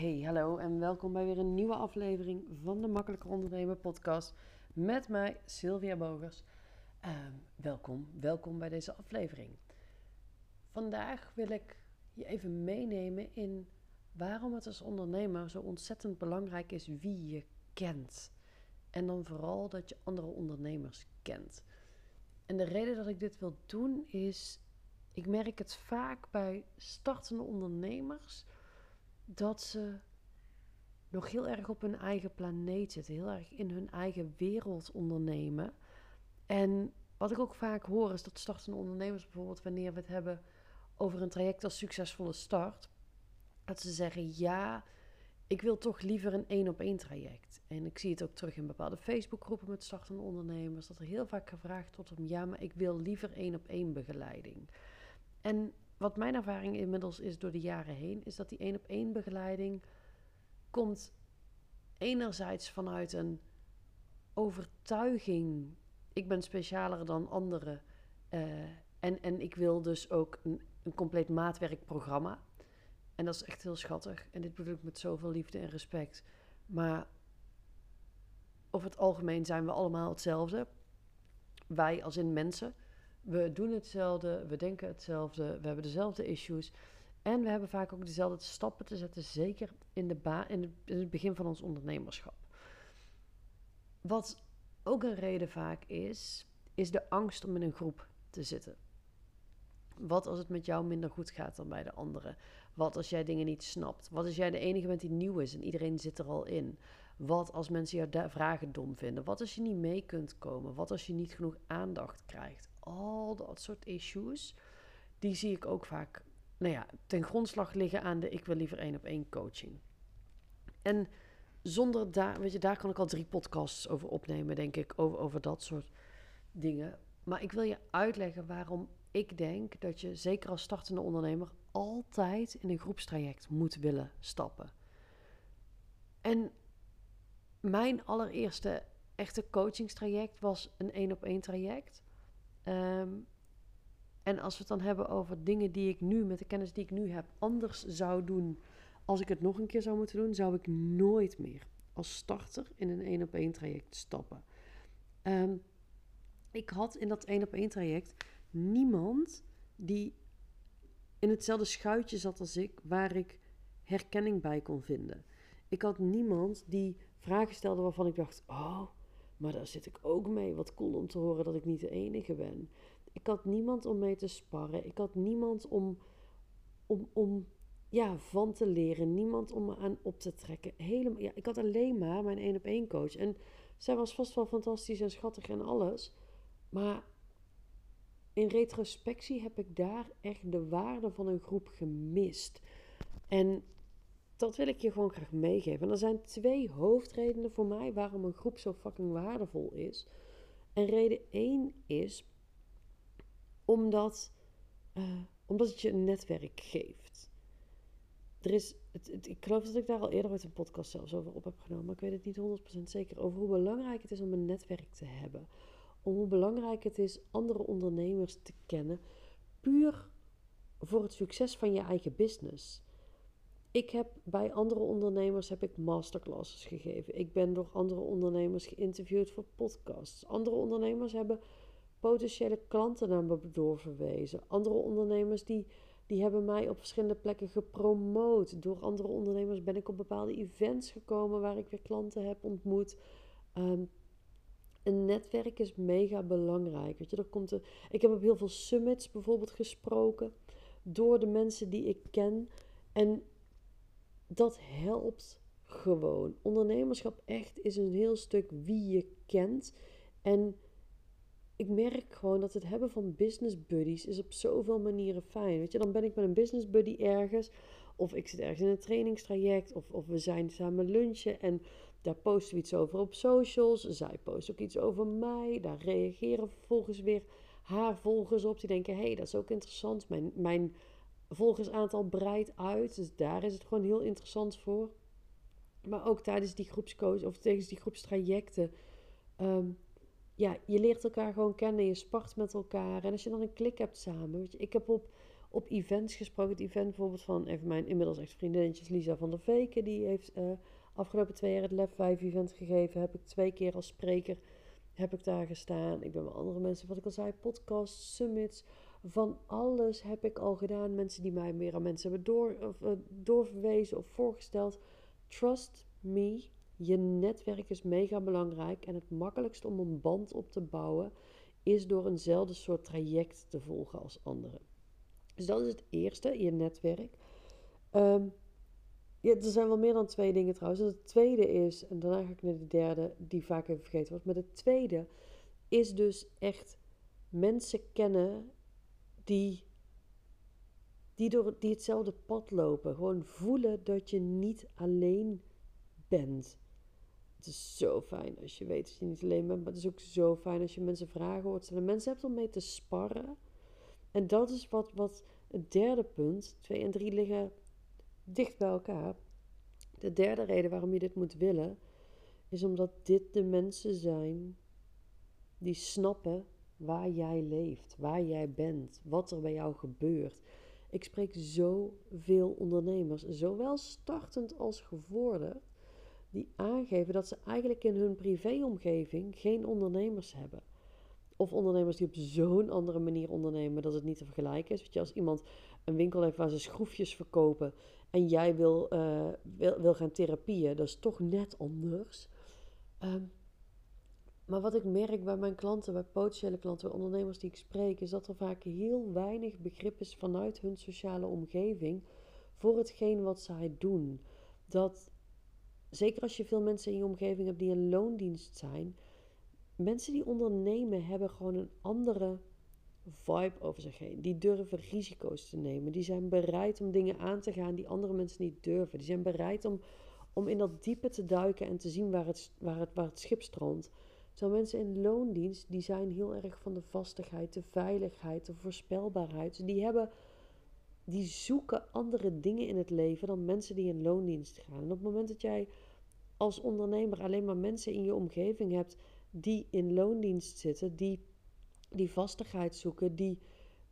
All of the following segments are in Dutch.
Hey, hallo en welkom bij weer een nieuwe aflevering van de Makkelijker Ondernemen podcast met mij, Sylvia Bogers. Ehm, welkom, welkom bij deze aflevering. Vandaag wil ik je even meenemen in waarom het als ondernemer zo ontzettend belangrijk is wie je kent. En dan vooral dat je andere ondernemers kent. En de reden dat ik dit wil doen is, ik merk het vaak bij startende ondernemers dat ze nog heel erg op hun eigen planeet zitten, heel erg in hun eigen wereld ondernemen. En wat ik ook vaak hoor is dat startende ondernemers bijvoorbeeld, wanneer we het hebben over een traject als succesvolle start, dat ze zeggen ja, ik wil toch liever een één op één traject. En ik zie het ook terug in bepaalde Facebookgroepen met startende ondernemers, dat er heel vaak gevraagd wordt om ja, maar ik wil liever één op één begeleiding. En wat mijn ervaring inmiddels is door de jaren heen, is dat die één op één begeleiding komt enerzijds vanuit een overtuiging. Ik ben specialer dan anderen. Uh, en, en ik wil dus ook een, een compleet maatwerkprogramma. En dat is echt heel schattig. En dit bedoel ik met zoveel liefde en respect. Maar over het algemeen zijn we allemaal hetzelfde. Wij als in mensen. We doen hetzelfde, we denken hetzelfde, we hebben dezelfde issues. En we hebben vaak ook dezelfde stappen te zetten, zeker in, de ba in, het begin van ons ondernemerschap. Wat ook een reden vaak is, is de angst om in een groep te zitten. Wat als het met jou minder goed gaat dan bij de anderen? Wat als jij dingen niet snapt? Wat als jij de enige bent die nieuw is en iedereen zit er al in? Wat als mensen jouw vragen dom vinden? Wat als je niet mee kunt komen? Wat als je niet genoeg aandacht krijgt? Al dat soort issues, die zie ik ook vaak nou ja, ten grondslag liggen aan de ik wil liever één op één coaching. En zonder daar, weet je, daar kan ik al drie podcasts over opnemen, denk ik, over, over dat soort dingen. Maar ik wil je uitleggen waarom ik denk dat je, zeker als startende ondernemer, altijd in een groepstraject moet willen stappen. En mijn allereerste echte coachingstraject was een één op één traject. En als we het dan hebben over dingen die ik nu, met de kennis die ik nu heb, anders zou doen als ik het nog een keer zou moeten doen, zou ik nooit meer als starter in een één op één traject stappen. Ehm, ik had in dat één op één traject niemand die in hetzelfde schuitje zat als ik, waar ik herkenning bij kon vinden. Ik had niemand die vragen stelde waarvan ik dacht: Oh, maar daar zit ik ook mee. Wat cool om te horen dat ik niet de enige ben. Ik had niemand om mee te sparren. Ik had niemand om, om, om ja, van te leren. Niemand om me aan op te trekken. Helemaal, ja, ik had alleen maar mijn één op één coach. En zij was vast wel fantastisch en schattig en alles. Maar in retrospectie heb ik daar echt de waarde van een groep gemist. En dat wil ik je gewoon graag meegeven. En er zijn twee hoofdredenen voor mij waarom een groep zo fucking waardevol is. En reden één is omdat, uh, omdat het je een netwerk geeft. Er is, het, ik geloof dat ik daar al eerder met een podcast zelfs over op heb genomen, maar ik weet het niet 100% zeker. Over hoe belangrijk het is om een netwerk te hebben. Om hoe belangrijk het is andere ondernemers te kennen. Puur voor het succes van je eigen business. Ik heb bij andere ondernemers heb ik masterclasses gegeven. Ik ben door andere ondernemers geïnterviewd voor podcasts. Andere ondernemers hebben potentiële klanten naar me doorverwezen. Andere ondernemers die, die hebben mij op verschillende plekken gepromoot. Door andere ondernemers ben ik op bepaalde events gekomen waar ik weer klanten heb ontmoet. Ehm, een netwerk is mega belangrijk. Weet je, er komt een, ik heb op heel veel summits bijvoorbeeld gesproken door de mensen die ik ken. En dat helpt gewoon. Ondernemerschap echt is een heel stuk wie je kent. En ik merk gewoon dat het hebben van business buddies is op zoveel manieren fijn. Weet je, dan ben ik met een business buddy ergens. Of ik zit ergens in een trainingstraject. Of, of we zijn samen lunchen. En daar posten we iets over op socials. Zij post ook iets over mij. Daar reageren vervolgens weer haar volgers op. Die denken, hé, hey, dat is ook interessant. Mijn, mijn volgersaantal breidt uit. Dus daar is het gewoon heel interessant voor. Maar ook tijdens die groepscoach of tijdens die groepstrajecten. Um, ja, je leert elkaar gewoon kennen. Je spart met elkaar. En als je dan een klik hebt samen. Weet je, ik heb op, op events gesproken. Het event bijvoorbeeld van even mijn inmiddels echt vriendinnetjes Lisa van der Veken. Die heeft uh, afgelopen twee jaar het Lab 5 event gegeven. Heb ik twee keer als spreker heb ik daar gestaan. Ik ben met andere mensen, wat ik al zei, podcasts, summits. Van alles heb ik al gedaan. Mensen die mij meer aan mensen hebben door, of, uh, doorverwezen of voorgesteld. Trust me, je netwerk is mega belangrijk. En het makkelijkst om een band op te bouwen is door eenzelfde soort traject te volgen als anderen. Dus dat is het eerste, je netwerk. Ja, er zijn wel meer dan twee dingen trouwens. Het tweede is, en daarna ga ik naar de derde, die vaak even vergeten wordt. Maar het tweede is dus echt mensen kennen die, die, door, die hetzelfde pad lopen. Gewoon voelen dat je niet alleen bent. Het is zo fijn als je weet dat je niet alleen bent. Maar het is ook zo fijn als je mensen vragen hoort stellen. Mensen hebben om mee te sparren. En dat is wat, wat het derde punt. Twee en drie liggen dicht bij elkaar. De derde reden waarom je dit moet willen, is omdat dit de mensen zijn die snappen waar jij leeft, waar jij bent, wat er bij jou gebeurt. Ik spreek zoveel ondernemers, zowel startend als gevorderd, die aangeven dat ze eigenlijk in hun privéomgeving geen ondernemers hebben. Of ondernemers die op zo'n andere manier ondernemen dat het niet te vergelijken is. Weet je, als iemand een winkel heeft waar ze schroefjes verkopen en jij wil, uh, wil, wil gaan therapieën, dat is toch net anders. Um, maar wat ik merk bij mijn klanten, bij potentiële klanten, bij ondernemers die ik spreek, is dat er vaak heel weinig begrip is vanuit hun sociale omgeving voor hetgeen wat zij doen. Dat, zeker als je veel mensen in je omgeving hebt die een loondienst zijn, mensen die ondernemen hebben gewoon een andere vibe over zich heen. Die durven risico's te nemen. Die zijn bereid om dingen aan te gaan die andere mensen niet durven. Die zijn bereid om, om in dat diepe te duiken en te zien waar het, waar het, waar het schip stroomt. Zo mensen in loondienst, die zijn heel erg van de vastigheid, de veiligheid, de voorspelbaarheid. Die hebben, die zoeken andere dingen in het leven dan mensen die in loondienst gaan. En op het moment dat jij als ondernemer alleen maar mensen in je omgeving hebt die in loondienst zitten, die die vastigheid zoeken, die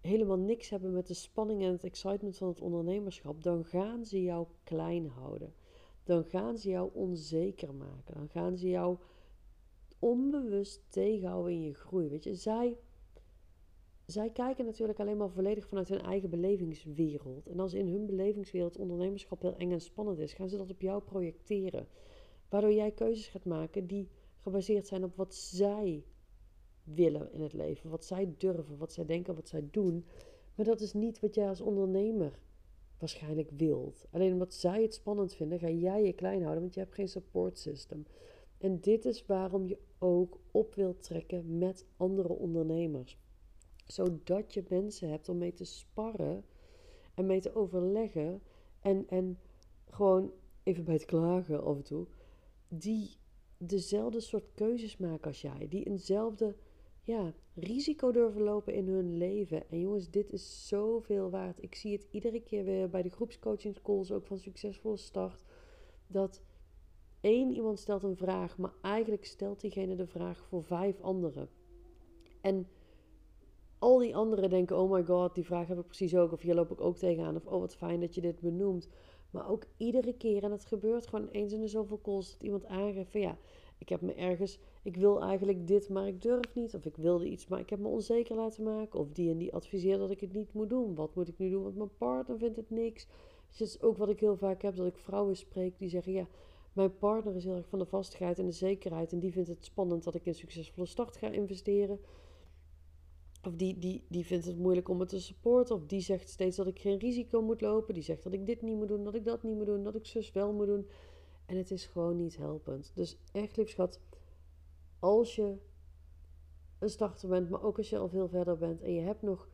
helemaal niks hebben met de spanning en het excitement van het ondernemerschap, dan gaan ze jou klein houden. Dan gaan ze jou onzeker maken. Dan gaan ze jou onbewust tegenhouden in je groei. Weet je, zij, zij kijken natuurlijk alleen maar volledig vanuit hun eigen belevingswereld. En als in hun belevingswereld ondernemerschap heel eng en spannend is, gaan ze dat op jou projecteren. Waardoor jij keuzes gaat maken die gebaseerd zijn op wat zij willen in het leven. Wat zij durven, wat zij denken, wat zij doen. Maar dat is niet wat jij als ondernemer waarschijnlijk wilt. Alleen omdat zij het spannend vinden, ga jij je klein houden, want je hebt geen support system. En dit is waarom je ook op wilt trekken met andere ondernemers. Zodat je mensen hebt om mee te sparren en mee te overleggen. En, en gewoon even bij het klagen af en toe. Die dezelfde soort keuzes maken als jij. Die eenzelfde ja, risico durven lopen in hun leven. En jongens, dit is zoveel waard. Ik zie het iedere keer weer bij de groepscoaching calls, ook van Succesvolle Start. Dat één iemand stelt een vraag, maar eigenlijk stelt diegene de vraag voor vijf anderen. En al die anderen denken: oh my god, die vraag heb ik precies ook. Of hier loop ik ook tegenaan. Of oh, wat fijn dat je dit benoemt. Maar ook iedere keer, en het gebeurt gewoon eens in de zoveel calls, dat iemand aangeeft van ja, ik heb me ergens, ik wil eigenlijk dit, maar ik durf niet. Of ik wilde iets, maar ik heb me onzeker laten maken. Of die en die adviseert dat ik het niet moet doen. Wat moet ik nu doen? Want mijn partner vindt het niks. Dus is ook wat ik heel vaak heb, dat ik vrouwen spreek die zeggen, ja, mijn partner is heel erg van de vastigheid en de zekerheid. En die vindt het spannend dat ik in succesvolle start ga investeren. Of die, die, die vindt het moeilijk om me te supporten. Of die zegt steeds dat ik geen risico moet lopen. Die zegt dat ik dit niet moet doen, dat ik dat niet moet doen, dat ik zus wel moet doen. En het is gewoon niet helpend. Dus echt lief schat, als je een starter bent, maar ook als je al veel verder bent en je hebt nog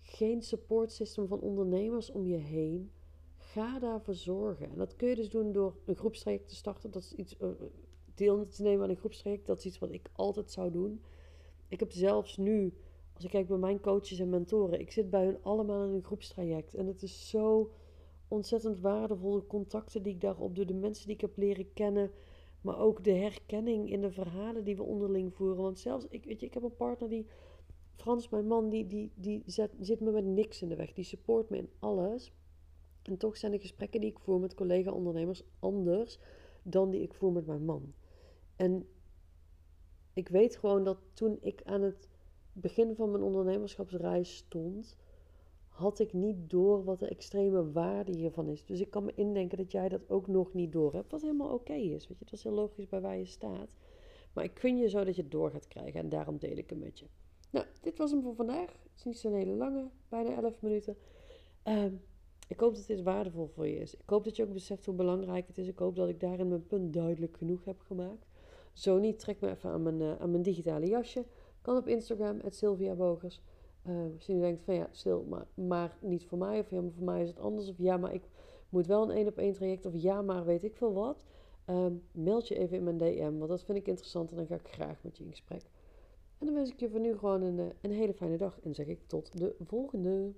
geen support system van ondernemers om je heen, ga daarvoor zorgen. En dat kun je dus doen door een groepstraject te starten. Dat is iets, uh, deel te nemen aan een groepstraject. Dat is iets wat ik altijd zou doen. Ik heb zelfs nu, als ik kijk bij mijn coaches en mentoren, ik zit bij hun allemaal in een groepstraject. En het is zo ontzettend waardevolle contacten die ik daarop doe, de mensen die ik heb leren kennen, maar ook de herkenning in de verhalen die we onderling voeren. Want zelfs, ik, weet je, ik heb een partner die Frans, mijn man, die, die, die zit me met niks in de weg. Die support me in alles. En toch zijn de gesprekken die ik voer met collega-ondernemers anders dan die ik voer met mijn man. En ik weet gewoon dat toen ik aan het begin van mijn ondernemerschapsreis stond, had ik niet door wat de extreme waarde hiervan is. Dus ik kan me indenken dat jij dat ook nog niet door hebt, wat helemaal oké is. Weet je, dat is heel logisch bij waar je staat. Maar ik kun je zo dat je het door gaat krijgen en daarom deel ik hem met je. Nou, dit was hem voor vandaag. Het is niet zo'n hele lange, bijna 11 minuten. Um, ik hoop dat dit waardevol voor je is. Ik hoop dat je ook beseft hoe belangrijk het is. Ik hoop dat ik daarin mijn punt duidelijk genoeg heb gemaakt. Zo niet, trek me even aan mijn, uh, aan mijn digitale jasje. Kan op Instagram, Sylvia Bogers. Uh, als je nu denkt van ja, stil, maar, maar niet voor mij. Of ja, maar voor mij is het anders. Of ja, maar ik moet wel een één op één traject. Of ja, maar weet ik veel wat. Um, meld je even in mijn DM, want dat vind ik interessant en dan ga ik graag met je in gesprek. En dan wens ik je voor nu gewoon een, eh, een hele fijne dag en zeg ik tot de volgende.